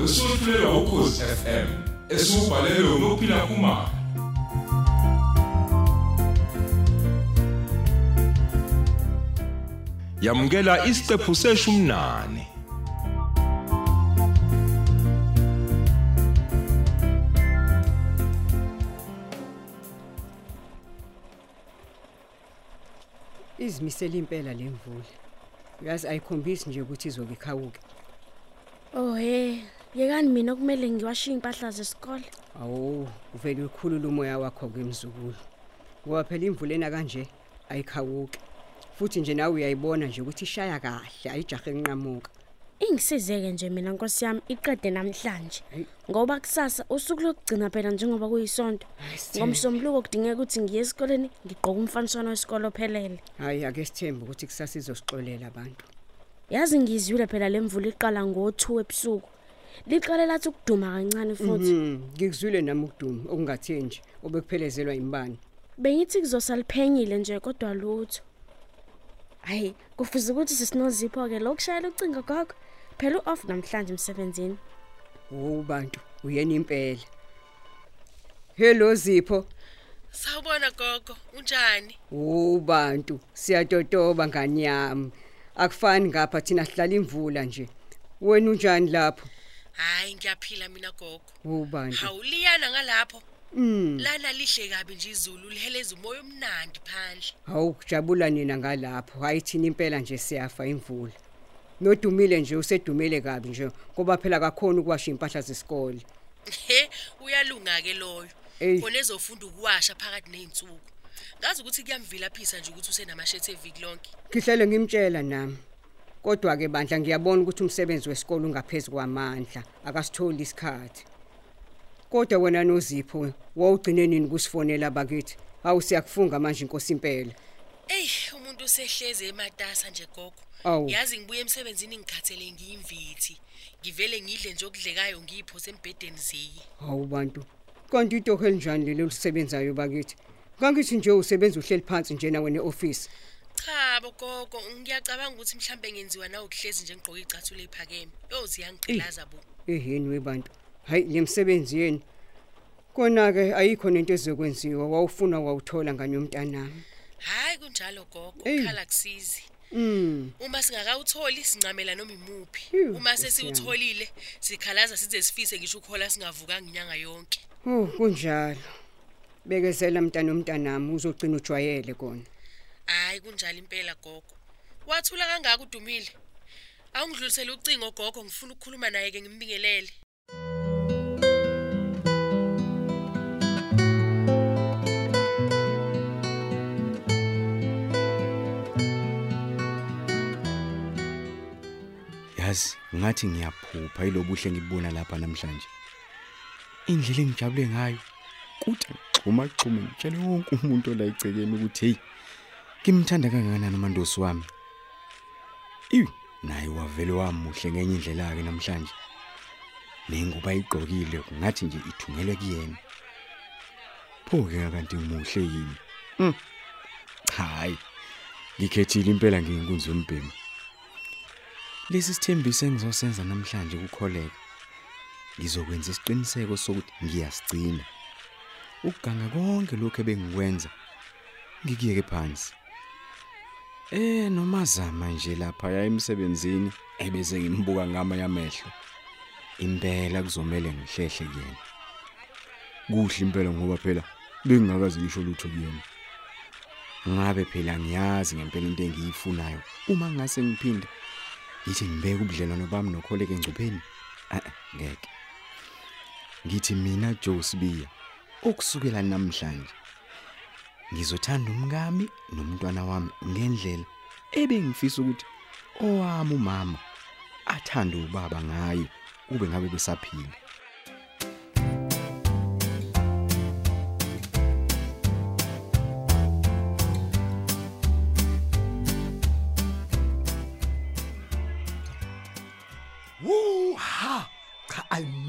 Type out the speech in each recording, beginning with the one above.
osiqhawqa wesululelwa ukhozi FM esubhalelwe ngophila kumama yamukela isiqephu seshumnane. Izimisela impela lemvula yazi ayikhombisi nje ukuthi izobe ikhawuke. Oh he, yekani mina kumele ngiwashiye impahla zesikole. awu uvele ukhulula umoya wakho kwemzukulu ngoba phela imvula ena kanje ayikhawuke futhi nje nawe uyayibona nje ukuthi ishaya kahle ayijahe enqamuka Ingisizeke nje mina Nkosi yami iqede namhlanje. Hayi. Ngoba kusasa usuku lokugcina phela njengoba kuyisonto. Sithembe. Ngomsombuluko kudingeka ukuthi ngiye esikoleni ngigqoke umfaniswano wesikole ophelele. hayi ake sithembe ukuthi kusasa izosixolela abantu Yazi ngizwile phela lemvula iqala ngo2 ebusuku. Liqale lathi ukuduma kancane futhi. Mhm, ngikuzwile nami ukuduma okungathe nje obekuphelezelwa imbani Bengithi kuzosaliphenyile nje kodwa lutho. Hayi, kufuze ukuthi sisinozipho ke lokushayela ucingo gogo. Phela uoff namhlanje emsebenzini. wo bantu uyena impela hello zipho Sawubona gogo, unjani? wo bantu siyatotoba ngani yami akufani ngapha thina sihlala imvula nje wena unjani lapho Hayi ngiyaphila mina gogo. wo bantu Hawuliyana ngalapho. mm Lana lihle kabi nje izulu liheleza umoya omnandi phandle. hawu kujabula nina ngalapho hayi thina impela nje siyafa imvula nodumile nje usedumele kabi nje ngoba phela kakhona ukuwasha impahla zesikole He, uyalunga ke loyo. Ey. Khona ezofunda ukuwasha phakathi nezinsuku. Ngazi ukuthi kuyamvilaphisa nje ukuthi usenamashethe eviki lonke. Ngihlele ngimtshela nami. Kodwa ke bandla ngiyabona ukuthi umsebenzi wesikole ungaphezulu kwamandla, akasitholi isikhathi. Kodwa wena noZipho wawugcine nini kusifonela bakithi? Hawu siyakufunga manje inkosi impela. Ey, umuntu usehleze ematasa nje gogo. Awu. Yazi ngibuye emsebenzini ngikhathele ngiyimvithi. Ngivele ngidle nje okudlekayo ngiphose embedeni ziyi. Hawu bantu. Kanti into elinjani lelo lisebenzayo bakithi? Kangithi nje usebenza uhleli phansi nje nawe neoffice. Cha bogogo, ngiyacabanga ukuthi mhlambe ngenziwa na ukuhlezi nje ngigqoke icathulo ephakeme. Yo ziyangqilaza bo. Eheni webantu. Hayi lemsebenzi yeni. Kona ke ayikho nento ezokwenziwa wawufuna wawuthola ngani yomntanami. Hayi kunjalo gogo, Ey. ukhala kusizi. Mm. Uma singakawutholi sincamela noma imuphi. Phew, Uma Nkosi sesiwutholile sikhalaza size sifise ngisho ukhola singavukanga inyanga yonke. Oh kunjalo. Bekezela mntana omntanami uzogcina ujwayele kona. Hayi kunjalo impela gogo. Wathula kangaka udumile. Awungidlulisele ucingo gogo ngifuna ukukhuluma naye ke ngimbingelele. yazi ngathi ngiyaphupha ilobuhle ngibona lapha namhlanje indlela engijabule ngayo kuthi xhuma xhuma ngitshele wonke umuntu ola icekeni ukuthi hey kimthanda kangakanani amandosi wami? Iw naye wavele wamuhle ngenye indlela yake namhlanje. Nenguba igqokile ngathi nje ithungelwe kuyena. Pho ke kanti muhle yini? Mm. hayi ngikhethile impela ngiyinkunzi yombhemi. Lesi sithembiso engizosenza namhlanje kukholeka. Ngizokwenza isiqiniseko sokuthi ngiyasigcina. Ukuganga konke lokho ebengikwenza ngikiyeke phansi. Eh noma zama nje lapha ya emsebenzini ebese ngimbuka ngama yamehlo impela kuzomela ngihlehle kuyena. Kuhle impela ngoba phela bengingakazi ngisho lutho kuyena. Ngabe phela ngiyazi ngempela into engiyifunayo. Uma ngase ngiphinde ngithi ngibeke ubudlelwano bami nokholeke engcupheni? Ah ah, ngeke. Ngithi mina Joe Sibiya ukusukela namhlanje ngizothanda umkami nomntwana wami ngendlela ebengifisa ukuthi owami umama athande ubaba ngayo ube ngabe besaphila.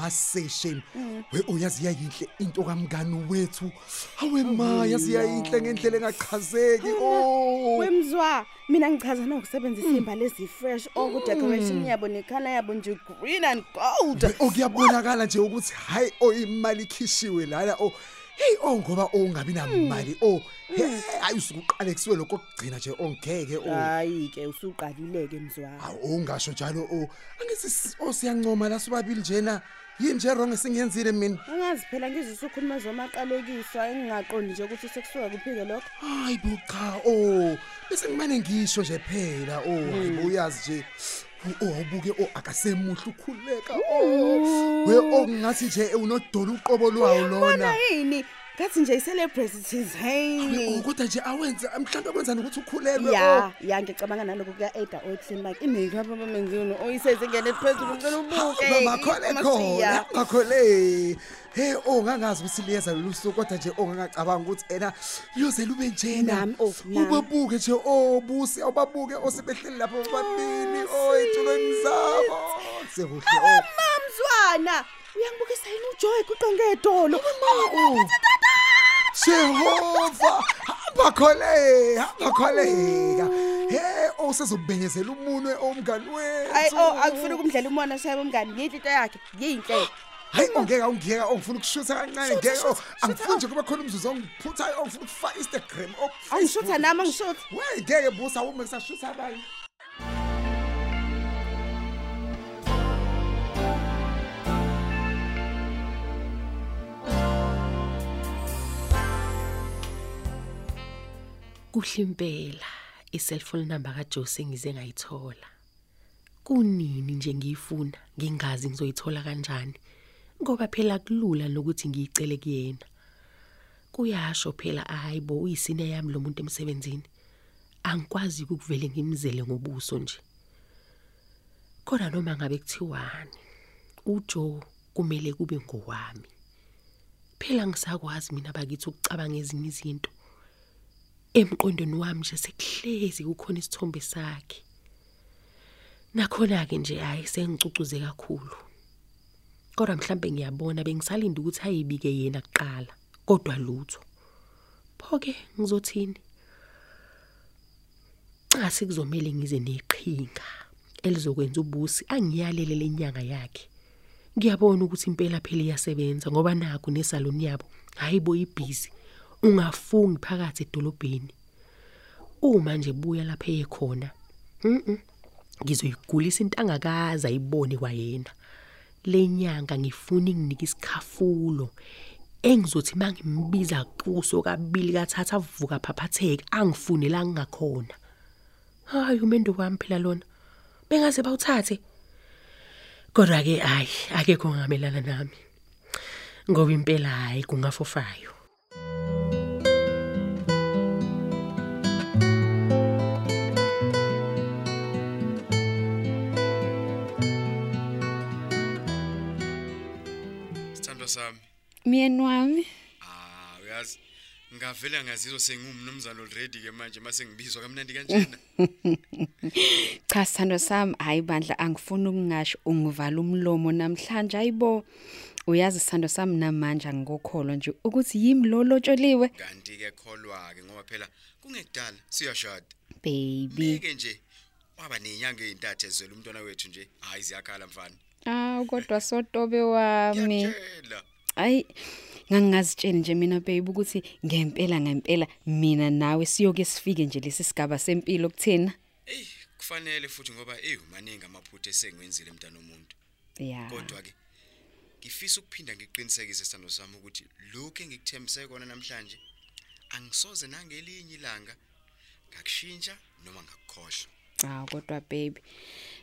Wu ha cha I must say shame we uyazi yayinhle into kamngani wethu. Awe ma yazi yayinhle ngendlela engachazeki. Oh. wemzwa mina ngichaza nokusebenzisa imbali ezifresh okudecoration yabo nekhala yabo nje green and gold. We, okuyabonakala nje ukuthi hayi oh imali ikhishiwe lana oh. Hey oh ngoba oh ungabi namali oh. Hey ayisukuqale kusiwe lokho kugcina nje ongeke oh. Hayi ke usuqalileke mzwa. Awu ungasho njalo o angithi osiyancoma la sobabili njena. Yini nje wrong esingiyenzile mina? Angazi phela ngizwe usukhuluma zomaqalekiswa engingaqondi nje ukuthi sekusuka kuphike lokho. Hayi bo cha o bese ngimane ngisho nje phela o hayibo uyazi nje o awubuke o akasemuhle ukhuleka o we okungathi nje unodola uqobo lwawo lona. Bona yini? Ngathi nje i-celebrity thizeni Oh, kodwa nje awenze mhlawumbe kwenzani ukuthi ukhulelwe ya ya ngicabanga naloko kuya-ada otlin like i-makeup abamenzini oyisezingene eliphezulu ngicela ubuke. Makhole Masiya. khona makhole. Hey oh ngangazi ukuthi liyeza lolu suku kodwa nje ongangacabanga ukuthi ena liyoze lube njena. Nami, oh, nami. ubabuke nje obusi awubabuke osebehleli lapho bobabili oh etulweni zabo. Sekuhle oh. mamzwana uyangibukisa yini ujoy? Kuqonge edolo Jehova hamba khole hamba kholeka hey osezobenyezela umunwe omngani wethu. Hayi o akufuna ukumdlela umona shayeba umngani yinhle into yakhe yinhle hayi ongeka ungiyeka ongifuna ukushutha kancane ngeke oh angifuni nje kuba khona umzuzu ongiphuthayo ongifuna ukufaka Instagram oh angishutha nami angishutha. Wey ngeke busa uma ngisashutha abanye? Kuhle impela i-cellphone number kaJose ngize ngayithola. Kunini nje ngiyifuna? Ngingazi ngizoyithola kanjani? Ngoba phela kulula nokuthi ngiyicele kuyena. Kuyasho phela hayibo uyisine yami lo muntu emsebenzini. Angikwazi ukuvele ngimzele ngobuso nje. Kodwa noma ngabe kuthiwani uJo kumele kube ngowami. Phela ngisakwazi mina bakithi ukucabanga ezinye izinto. Emqondweni wami nje sekuhlezi kukhona isithombe sakhe. Nakhona ke nje hayi sengicucuze kakhulu. Kodwa mhlambe ngiyabona bengisalinda ukuthi ayibike yena kuqala kodwa lutho. Phoke ngizothini? Asi kuzomela ngize neqhinga elizokwenza ubusi angiyalele lenyanga yakhe. Ngiyabona ukuthi impela phela iyasebenza ngoba naku nesaloni yabo hayibo ibhizi ungafungi phakathi edolobheni. Uma nje buya lapha ekhona mhm ngizoyigulisa intangakaza ayibone kwayena. Lenyanga ngifuna inginike isikhafulo engizothi mangimbiza kuso kabili kathatha avuka phaphatheke angifunela ngingakhona hayi umendo wami phela lona bengaze bawuthathe. Kodwa ke hayi akekho ngamelana nami ngoba impela hayi kungafofayo. Myeni wami, Ah, uyazi ngavela ngazizwa sengumnumzana already ke manje mase ngibizwa kamnandi kanjena. cha sithando sami, hayi bandla angifuni ukungasho ungivala umlomo namhlanje ayibo. Uyazi sithando sami namanje angikokholwa nje ukuthi yimi lo lotsholiwe Kanti ke kholwa ke ngoba phela kungekudala siyashada. baby. Bike nje waba nenyanga ezintathu ezwela umntwana wethu nje. Hayi ziyakhala mfana. Ah kodwa sotobe wami. Ngiyakutshela. Hayi ngangingazitsheni nje mina baby ukuthi ngempela ngempela mina nawe siyoke sifike nje lesi sigaba sempilo kuthina. Ey, kufanele futhi ngoba ey maningi amaphutha esengwenzile emntana omuntu. Ya. Kodwa ke ngifisa ukuphinda ngiqinisekise sithando sami ukuthi lokho engikuthembise kona namhlanje angisoze nangelinye ilanga ngakushintsha noma ngakukhohlwa. Ah kodwa baby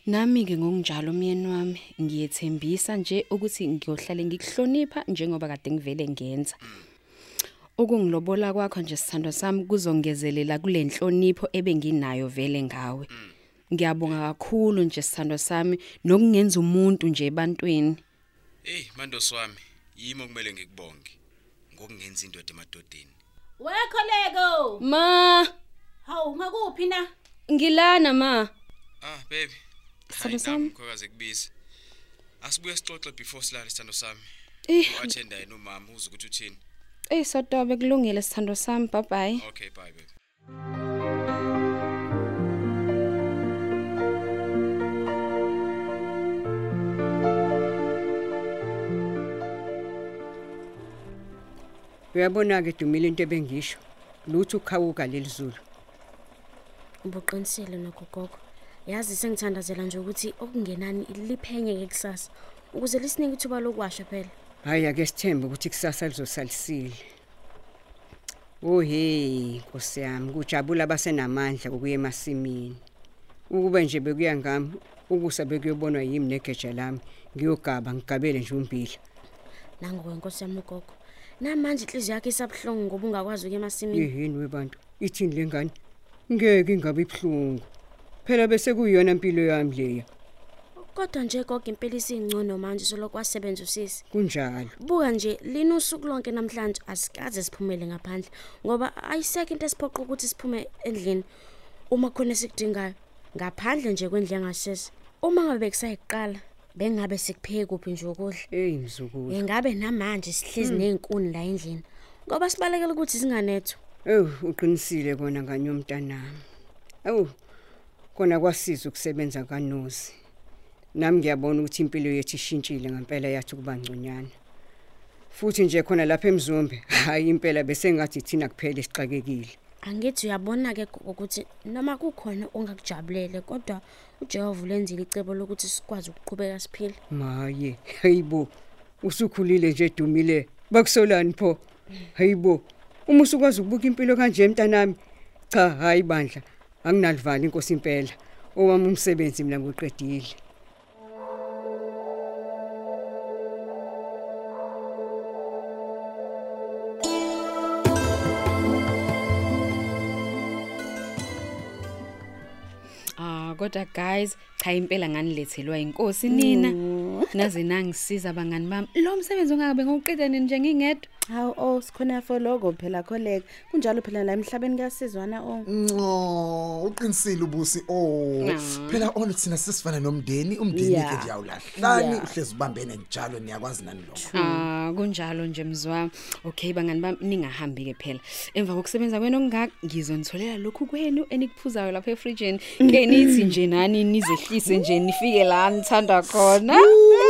nami ke ngokunjalo myeni wami ngiyethembisa nje ukuthi ngiyohlale ngikuhlonipha njengoba kade ngivele ngenza. Ukungilobola kwakho nje sithando sami kuzongezelela kule nhlonipho ebenginayo vele ngawe. Ngiyabonga kakhulu nje sithando sami nokungenza umuntu nje ebantwini. Hey Mandosi wami, yimo kumele ngikubonge ngokungenza indoda emadodeni. Wekholeko. Ma, Hawu ngakuphi na? ngilana ma. Ah baby. Sithando sami. Khokaze kubiza. Asibuye sixoxe before silale sithando sami. Eh, Wathenda yena umama uze ukuthi uthini. eh sodobe kulungile sithando sami. Bye bye. Okay, bye baby. uyabona-ke dumile into ebengisho lutho ukhawuka leli zulu Ubuqinisile nogogogo. Yazi sengithandazela nje ukuthi okungenani liphenye kusasa ukuze lisinike ithuba lokwasha phela. hhayi ake sithembe ukuthi kusasa lizosalisile ohe nkosi yami kujabula abasenamandla ukuya emasimini ukube nje bekuya ngami ukusa bekuyobonwa yimi negeja lami ngiyogaba ngigabele nje umbila Nangu wenkosi yami ugogo. Namanje inhliziyo yakhe isabhlungu ngoba ungakwazi ukuya emasimini. yeheni webantu ithini le ngane ngeke ingabe ibuhlungu phela bese kuyiyona mpilo yami leya Kodwa nje gogo impela isingcono manje soloko wasebenza usisi. kunjalo Buka nje lina usuku lonke namhlanje asikaze siphumele ngaphandle ngoba ayisekho into esiphoqa ukuthi siphume endlini uma khona sikudingayo ngaphandle nje kwendle yangasese. Uma ngabe bekusayiqala bengabe sikupheke kuphi nje ukudla. eyi mzukulu Engabe namanje sihlezi nezinkuni la endlini ngoba sibalekela ukuthi singanetho. ewu uqinisile kona nganye yomntanami ewu kona kwasiza ukusebenza kanozi. Nami ngiyabona ukuthi impilo yethu ishintshile ngempela yathi kuba ngconywana. Futhi nje khona lapha emzumbe hayi impela bese ngathi thina kuphela isixakekile Angithi uyabona ke gogo ukuthi noma kukhona ongakujabulele kodwa uJehova ulenzile icebo lokuthi sikwazi ukuqhubeka siphile. maye hayibo usukhulile nje dumile bakusolani pho? Hayibo uma usukwazi ukubuka impilo kanje emntanami cha hayi bandla. Anginalivali inkosi impela owami umsebenzi mina ngiqedile Ah kodwa guys cha impela nganilethelwa inkosi nina. Naze nangisiza abangani bami. Lo msebenzi ongakabe ngoqede nini nje ngingedwa. Hawu oh sikhona for logo phela kholeka. Kunjalo phela la emhlabeni kuyasizwana oh. No, uqinisile ubusi. Oh, phela ono thina sesifana nomndeni, umndeni Yeah. ke nje awulahlani, Yeah. uhlezi ubambene njalo niyakwazi nani lo. Ah kunjalo nje mzwa. Okay bangani bami ningahambi ke phela. Emva kokusebenza kwenu okungaka ngizonitholela lokhu kwenu enikuphuzayo lapha efridgini. Ke nithi nje nani nizehlise nje nifike la nithanda khona.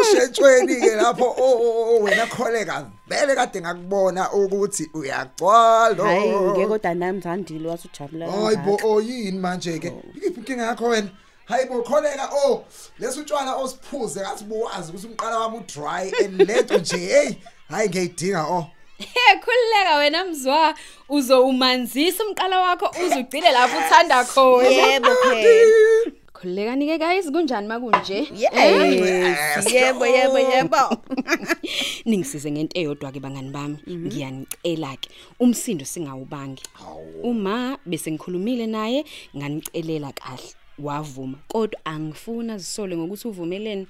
Ushetshweni ke lapho oh, oh oh, wena kholeka vele kade ngakubona ukuthi uyagcwala. Hayi ngeke kodwa nami ngizandile wasujabula. Hayibo oh yini manje ke? Ikiphi inkinga yakho wena? Hayibo kholeka oh leso utshwala osiphuze ngathi buwazi ukuthi umqala wami udry and leto nje hey hayi ngiyidinga oh Hey khulileka wena mzwa uzowumanzisa umqala wakho uzugcile lapho uthanda khona. Yebo phela. Khulileka nike guys kunjani makunje? Yes, yebo yebo yebo. Ningisize ngento eyodwa ke bangani bami. Ngiyanicela ke umsindo singawubangi. Uma bese ngikhulumile naye nganicelela kahle wavuma kodwa angifuna zisole ngokuthi uvumelene.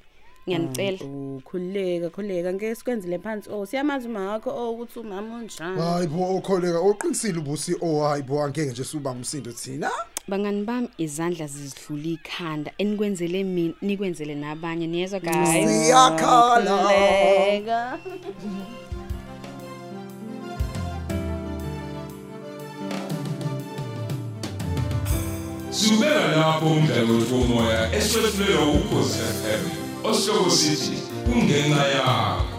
Ngiyanicela. Ukhuleka khuleka ngeke sikwenzele phansi oh siyamazi uma wakho oh ukuthi umama unjani. hayibo okholeka uqinisile ubusi oh hayibo angeke nje suba umsindo thina Bangani bami izandla zizidlula ikhanda enikwenzele mina nikwenzele nabanye niyezwa guys. siyakhala. Subela lapho umdlalo womoya eswetshulelwa ukhozi FM. Osihloko sithi kungenxa yakho.